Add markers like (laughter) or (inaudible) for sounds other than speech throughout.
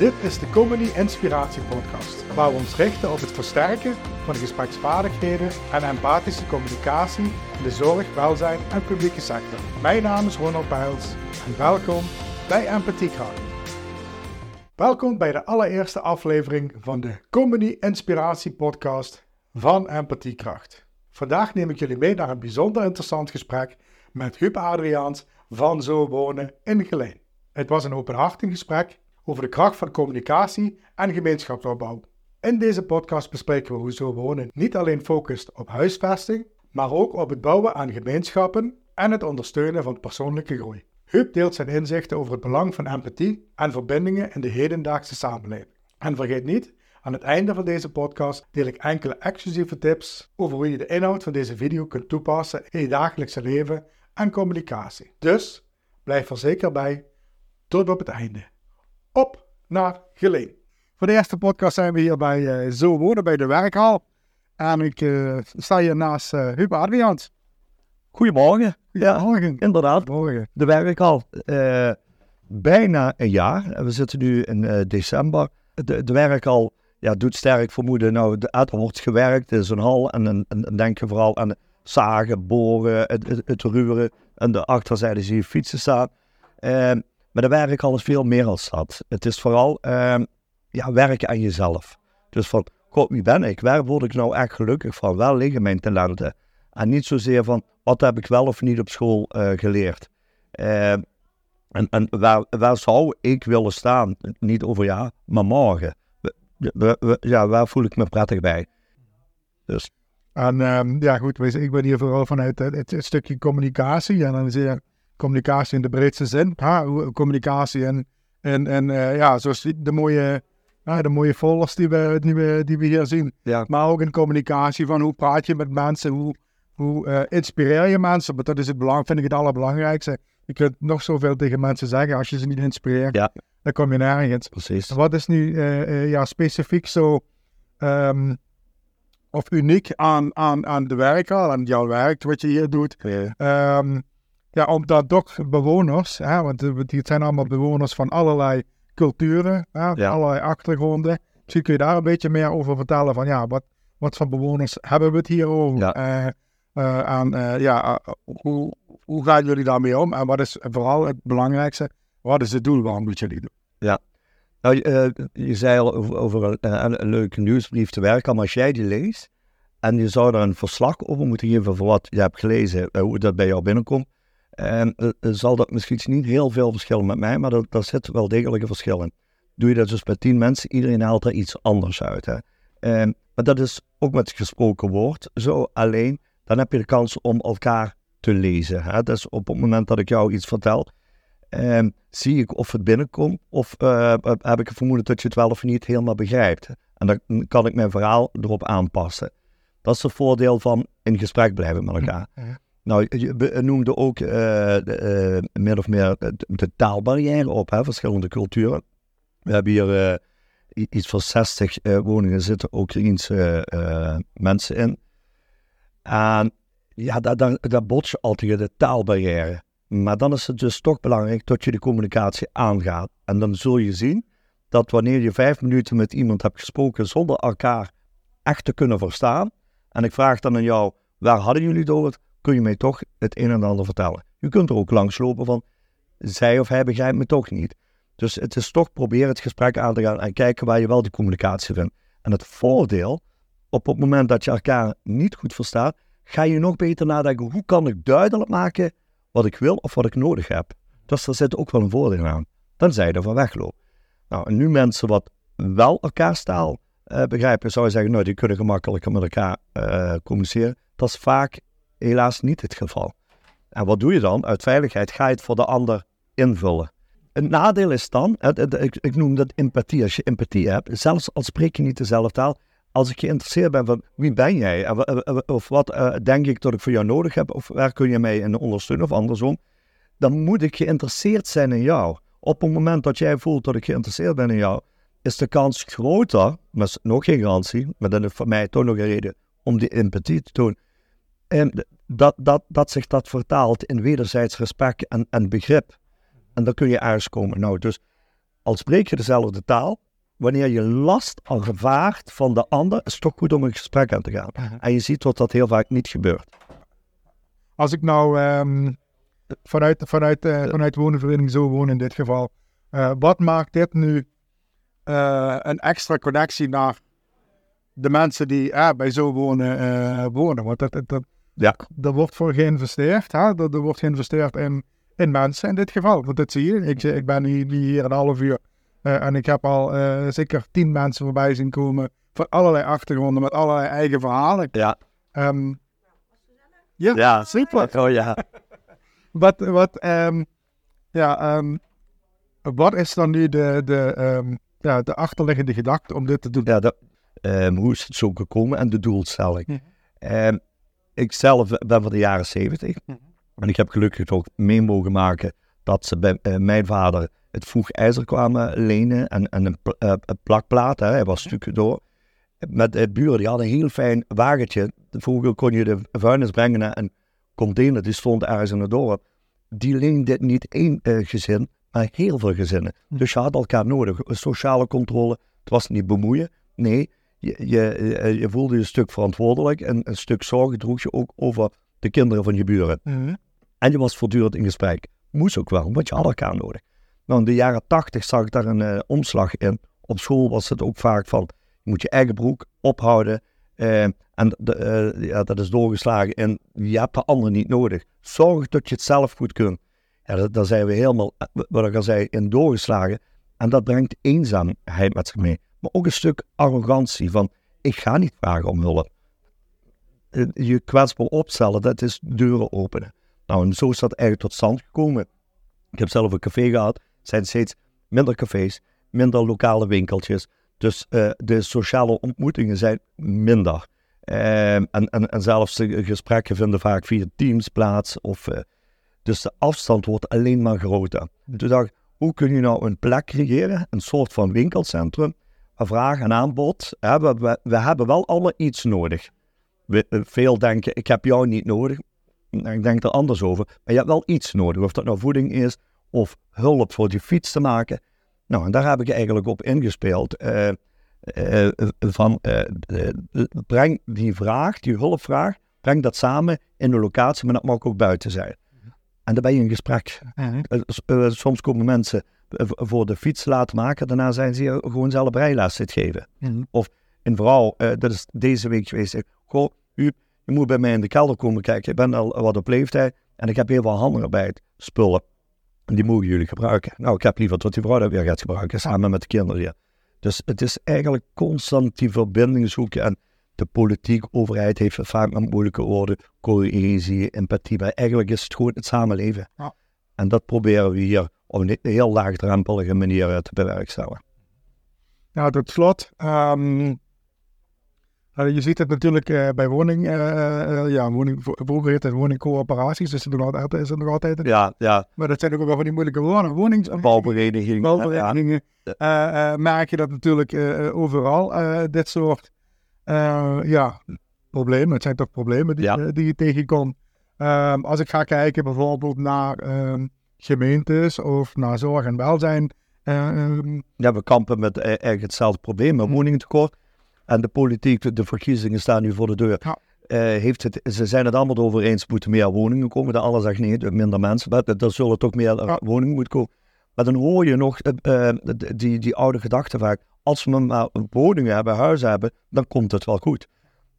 Dit is de Comedy Inspiratie Podcast, waar we ons richten op het versterken van gespreksvaardigheden en empathische communicatie in de zorg, welzijn en publieke sector. Mijn naam is Ronald Bijls en welkom bij Empathiekracht. Welkom bij de allereerste aflevering van de Comedy Inspiratie Podcast van Empathiekracht. Vandaag neem ik jullie mee naar een bijzonder interessant gesprek met Huub Adriaans van Zo Wonen in Geleen. Het was een openhartig gesprek over de kracht van communicatie en gemeenschapsopbouw. In deze podcast bespreken we hoe Zo Wonen niet alleen focust op huisvesting, maar ook op het bouwen aan gemeenschappen en het ondersteunen van persoonlijke groei. Huub deelt zijn inzichten over het belang van empathie en verbindingen in de hedendaagse samenleving. En vergeet niet, aan het einde van deze podcast deel ik enkele exclusieve tips over hoe je de inhoud van deze video kunt toepassen in je dagelijkse leven en communicatie. Dus blijf er zeker bij tot op het einde. Op naar Geleen. Voor de eerste podcast zijn we hier bij uh, Zo Wonen bij de werkhal. En ik uh, sta hier naast uh, Huub Adriaans. Goedemorgen. Goedemorgen. Ja, inderdaad. Morgen. De werkhal. Uh, bijna een jaar. We zitten nu in december. De, de werkhal ja, doet sterk vermoeden. Nou, er wordt gewerkt. Het is een hal. En dan denk je vooral aan zagen, boren, het, het, het ruren. En de achterzijde zie je fietsen staan. Maar de werkhal is veel meer als dat. Het is vooral uh, ja, werken aan jezelf. Dus van, god, wie ben ik? Waar word ik nou echt gelukkig van? Waar liggen mijn talenten? En niet zozeer van, wat heb ik wel of niet op school uh, geleerd? Uh, en en waar, waar zou ik willen staan? Niet over ja, maar morgen. Ja, waar voel ik me prettig bij? Dus. En um, ja, goed, ik ben hier vooral vanuit het, stukje communicatie. En dan is er communicatie in de breedste zin. Ha, communicatie en, en, en uh, ja, zoals de mooie, uh, de mooie folders die we, die, we, die we hier zien. Ja. Maar ook in communicatie van hoe praat je met mensen, hoe, hoe uh, inspireer je mensen. Want dat is het belang, vind ik het allerbelangrijkste. Je kunt nog zoveel tegen mensen zeggen, als je ze niet inspireert, ja. dan kom je nergens. Precies. Wat is nu ja, specifiek zo... Um, of uniek aan, aan, aan de aan jouw werk, wat je hier doet. Ja. Um, ja, omdat toch bewoners, hè, want het zijn allemaal bewoners van allerlei culturen, hè, Ja. allerlei achtergronden. Misschien kun je daar een beetje meer over vertellen van ja, wat, wat voor bewoners hebben we het hier over? Ja. Eh, eh, aan, eh, ja, eh, hoe, hoe gaan jullie daarmee om? En wat is vooral het belangrijkste, wat is het doel waarom moet jullie doen? Nou, je, eh, je zei al over, over een, leuke nieuwsbrief te werken, maar als jij die leest en je zou daar een verslag over moeten geven voor wat je hebt gelezen, eh, hoe dat bij jou binnenkomt, en uh, zal dat misschien niet heel veel verschillen met mij, maar daar zit wel degelijk een verschil in. Doe je dat dus met tien mensen, iedereen haalt er iets anders uit. Hè? Um, maar dat is ook met gesproken woord zo alleen. Dan heb je de kans om elkaar te lezen. Hè? Dus op het moment dat ik jou iets vertel, um, zie ik of het binnenkomt of uh, heb ik het vermoeden dat je het wel of niet helemaal begrijpt. En dan kan ik mijn verhaal erop aanpassen. Dat is het voordeel van in gesprek blijven met elkaar. Ja. Nou, je noemde ook de, uh, min of meer de, taalbarrière op, hè, verschillende culturen. We hebben hier iets van 60 woningen, zitten Oekraïense mensen in. En ja, daar, daar, daar bots je al tegen de taalbarrière. Maar dan is het dus toch belangrijk dat je de communicatie aangaat. En dan zul je zien dat wanneer je vijf minuten met iemand hebt gesproken zonder elkaar echt te kunnen verstaan. En ik vraag dan aan jou, waar hadden jullie het? Kun je mij toch het een en ander vertellen. Je kunt er ook langslopen van, zij of hij begrijpt me toch niet. Dus het is toch proberen het gesprek aan te gaan en kijken waar je wel de communicatie vindt. En het voordeel, op het moment dat je elkaar niet goed verstaat, ga je nog beter nadenken, hoe kan ik duidelijk maken wat ik wil of wat ik nodig heb. Dus daar zit ook wel een voordeel aan. Dan zij er van weglopen. Nou, en nu mensen wat wel elkaars taal uh, begrijpen, zou je zeggen, nou, die kunnen gemakkelijker met elkaar uh, communiceren. Dat is vaak helaas niet het geval. En wat doe je dan? Uit veiligheid ga je het voor de ander invullen. Een nadeel is dan, ik, noem dat empathie, als je empathie hebt, zelfs al spreek je niet dezelfde taal, als ik geïnteresseerd ben van wie ben jij, of wat uh, denk ik dat ik voor jou nodig heb, of waar kun je mij in ondersteunen of andersom, dan moet ik geïnteresseerd zijn in jou. Op het moment dat jij voelt dat ik geïnteresseerd ben in jou, is de kans groter, maar is nog geen garantie, maar dat is voor mij toch nog een reden om die empathie te tonen, en dat, dat, dat zich dat vertaalt in wederzijds respect en, en begrip. En dan kun je ergens komen. Nou, dus al spreek je dezelfde taal, wanneer je last ervaart van de ander, is het toch goed om een gesprek aan te gaan. En je ziet dat dat heel vaak niet gebeurt. Als ik nou ehm, vanuit, vanuit, uh, vanuit wonenvereniging zo woon in dit geval, uh, wat maakt dit nu uh, een extra connectie naar de mensen die bij zo wonen, wonen? Want dat, dat, ja. er wordt voor geïnvesteerd, hè? Er, er wordt geïnvesteerd in, in mensen in dit geval. Want dat zie je, ik, ik ben hier, hier een half uur en ik heb al zeker tien mensen voorbij zien komen van allerlei achtergronden met allerlei eigen verhalen. Ja. Um, ja, ja, super. Oh ja. (laughs) wat, wat, um, ja, um, wat is dan nu de, de, ja, de achterliggende gedachte om dit te doen? Ja, de, hoe is het zo gekomen en de doelstelling? Hm. Ik zelf ben van de jaren zeventig. Hm. En ik heb gelukkig ook mee mogen maken dat ze bij uh, mijn vader het vroeg ijzer kwamen lenen en, en een, pl uh, een plakplaat. Hè, hij was stukken door met de buren, die hadden een heel fijn wagentje. Vroeger kon je de vuilnis brengen naar een container, die stond ergens in het dorp. Die leende niet één uh, gezin, maar heel veel gezinnen. Hm. Dus je had elkaar nodig. Sociale controle, het was niet bemoeien. Nee, je, je, eh, je voelde je een stuk verantwoordelijk en een stuk zorgen droeg je ook over de kinderen van je buren. Mm. En je was voortdurend in gesprek. Moest ook wel, want je had elkaar nodig. Nou, in de jaren tachtig zag ik daar een uh, omslag in. Op school was het ook vaak van, je moet je eigen broek ophouden. Uh, en de, uh, ja, dat is doorgeslagen en je hebt de ander niet nodig. Zorg dat je het zelf goed kunt. Ja, daar zijn we helemaal, wat ik al zei, in doorgeslagen. En dat brengt eenzaamheid met zich mee. Maar ook een stuk arrogantie van, ik ga niet vragen om hulp. Eh, je kwetsbaar opstellen, dat is deuren openen. Nou, en zo is dat eigenlijk tot stand gekomen. Ik heb zelf een café gehad. Er zijn steeds minder cafés, minder lokale winkeltjes. Dus uh, de sociale ontmoetingen zijn minder. Uh, en, en, zelfs de gesprekken vinden vaak via Teams plaats. Of, dus de afstand wordt alleen maar groter. Toen dacht ik, hoe kun je nou een plek creëren, een soort van winkelcentrum, vraag en aanbod. We, we, we hebben wel allemaal iets nodig. We, veel denken, ik heb jou niet nodig. Ik denk er anders over. Maar je hebt wel iets nodig. Of dat nou voeding is, of hulp voor je fiets te maken. Nou, en daar heb ik eigenlijk op ingespeeld. Uh, uh, van breng die vraag, die hulpvraag, breng dat samen in de locatie, maar dat mag ook buiten zijn. En dan ben je in gesprek. -huh. soms komen mensen voor de fiets laten maken, daarna zijn ze gewoon zelf rijles geven. -huh. Of een vrouw, dat is deze week geweest, goh, u, je moet bij mij in de kelder komen kijken, ik ben al wat op leeftijd en ik heb heel veel handarbeid, spullen. Die mogen jullie gebruiken. Nou, ik heb liever dat die vrouw dat weer gaat gebruiken, samen met de kinderen hier. Dus het is eigenlijk constant die verbinding zoeken. En de politiek, overheid heeft het vaak met moeilijke woorden. Cohesie, empathie. Maar eigenlijk is het gewoon het samenleven. Ja. En dat proberen we hier op een heel laagdrempelige manier te bewerkstelligen. Ja, tot slot. Um, je ziet het natuurlijk uh, bij woning, uh, uh, ja, woning, vroeger heette het woningcoöperaties, dus altijd, is het nog altijd een, ja, ja. Maar dat zijn ook wel van die moeilijke woningen, wonings... Bouwverenigingen. Bouwverenigingen. Ja. merk je dat natuurlijk overal, dit soort, ja, problemen. Het zijn toch problemen die, ja. die je tegenkomt. Um, als ik ga kijken bijvoorbeeld naar um, gemeentes of naar zorg en welzijn. Um, ja, we kampen met eigenlijk hetzelfde probleem, met woningtekort. En de politiek, de verkiezingen staan nu voor de deur. Ja. Uh, heeft het, ze zijn het allemaal over eens, moeten meer woningen komen. De alle zegt nee, minder mensen. Maar er zullen toch meer ja. woningen moeten komen. Maar dan hoor je nog uh, die, die oude gedachte vaak. Als we maar woningen hebben, huizen hebben, dan komt het wel goed.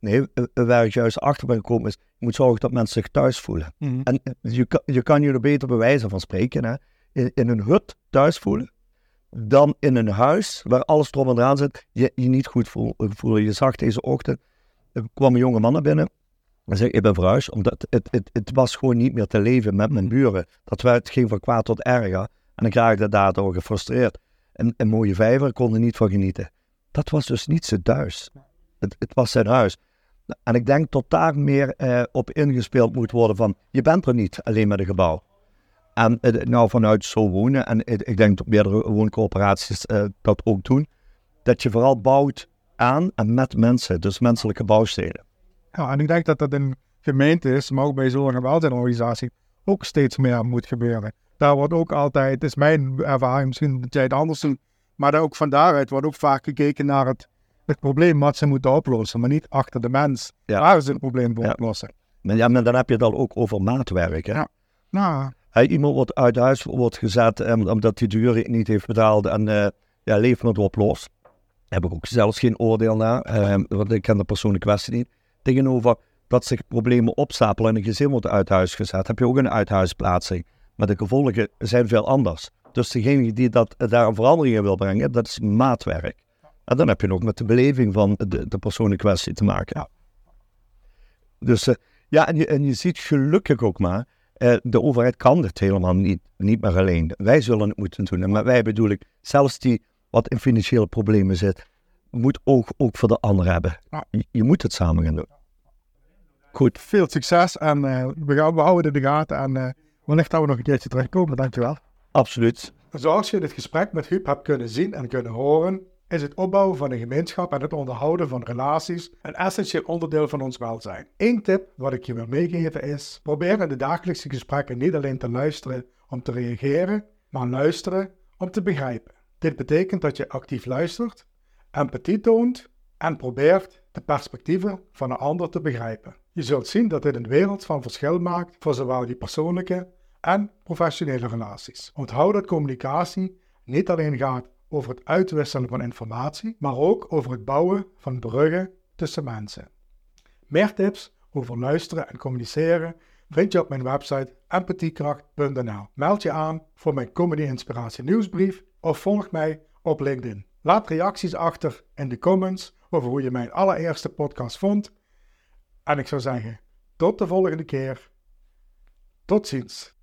Nee, waar ik juist achter ben gekomen is, je moet zorgen dat mensen zich thuis voelen. Mm -hmm. En je kan, je kan je er beter bewijzen van spreken. Hè? In, in een hut thuis voelen dan in een huis waar alles erom en eraan zit, je je niet goed voelen. Je zag deze ochtend, er kwam een jonge man naar binnen en zei, ik ben verhuisd, omdat het, het, het was gewoon niet meer te leven met mijn buren. Dat werd, het ging van kwaad tot erger en ik raakte daardoor gefrustreerd. En een mooie vijver kon er niet van genieten. Dat was dus niet zijn thuis. Het, het was zijn huis. En ik denk dat daar meer eh, op ingespeeld moet worden van, je bent er niet alleen met een gebouw. En nou, vanuit zo wonen, en ik denk dat meerdere wooncoöperaties uh, dat ook doen, dat je vooral bouwt aan en met mensen, dus menselijke bouwsteden. Ja, en ik denk dat dat in gemeentes, maar ook bij zo'n welzijnorganisatie, ook steeds meer moet gebeuren. daar wordt ook altijd, is mijn ervaring, misschien dat jij het anders doet, maar ook van daaruit wordt ook vaak gekeken naar het, het probleem wat ze moeten oplossen, maar niet achter de mens. Ja. Waar is het probleem voor oplossen? Maar, ja, maar dan heb je het al ook over maatwerk. Hè? Ja. Nou, Hey, iemand wordt uit huis wordt gezet eh, omdat hij de huur niet heeft betaald en eh ja, leeft met op los. Heb ik ook zelfs geen oordeel naar, eh, want ik ken de persoonlijke kwestie niet. Tegenover dat zich problemen opstapelen en een gezin wordt uit huis gezet, heb je ook een uithuisplaatsing. Maar de gevolgen zijn veel anders. Dus degene die dat, daar een verandering in wil brengen, dat is maatwerk. En dan heb je nog met de beleving van de, de persoonlijke kwestie te maken. Ja. Dus eh, ja, en je, en je ziet gelukkig ook maar, eh, de overheid kan dit helemaal niet, niet meer alleen. Wij zullen het moeten doen. En met wij bedoel ik, zelfs die wat in financiële problemen zit, moet ook, ook voor de ander hebben. Je, je moet het samen gaan doen. Goed, veel succes en eh, we, gaan, we houden het in de gaten en eh wellicht dat we nog een keertje terugkomen. Dankjewel. absoluut. Zoals je dit gesprek met Huub hebt kunnen zien en kunnen horen, is het opbouwen van een gemeenschap en het onderhouden van relaties een essentieel onderdeel van ons welzijn. Eén tip wat ik je wil meegeven is: probeer in de dagelijkse gesprekken niet alleen te luisteren om te reageren, maar luisteren om te begrijpen. Dit betekent dat je actief luistert, empathie toont en probeert de perspectieven van een ander te begrijpen. Je zult zien dat dit een wereld van verschil maakt voor zowel je persoonlijke en professionele relaties. Onthoud dat communicatie niet alleen gaat over het uitwisselen van informatie, maar ook over het bouwen van bruggen tussen mensen. Meer tips over luisteren en communiceren vind je op mijn website empathiekracht.nl. Meld je aan voor mijn Comedy Inspiratie nieuwsbrief of volg mij op LinkedIn. Laat reacties achter in de comments over hoe je mijn allereerste podcast vond. En ik zou zeggen, tot de volgende keer. Tot ziens.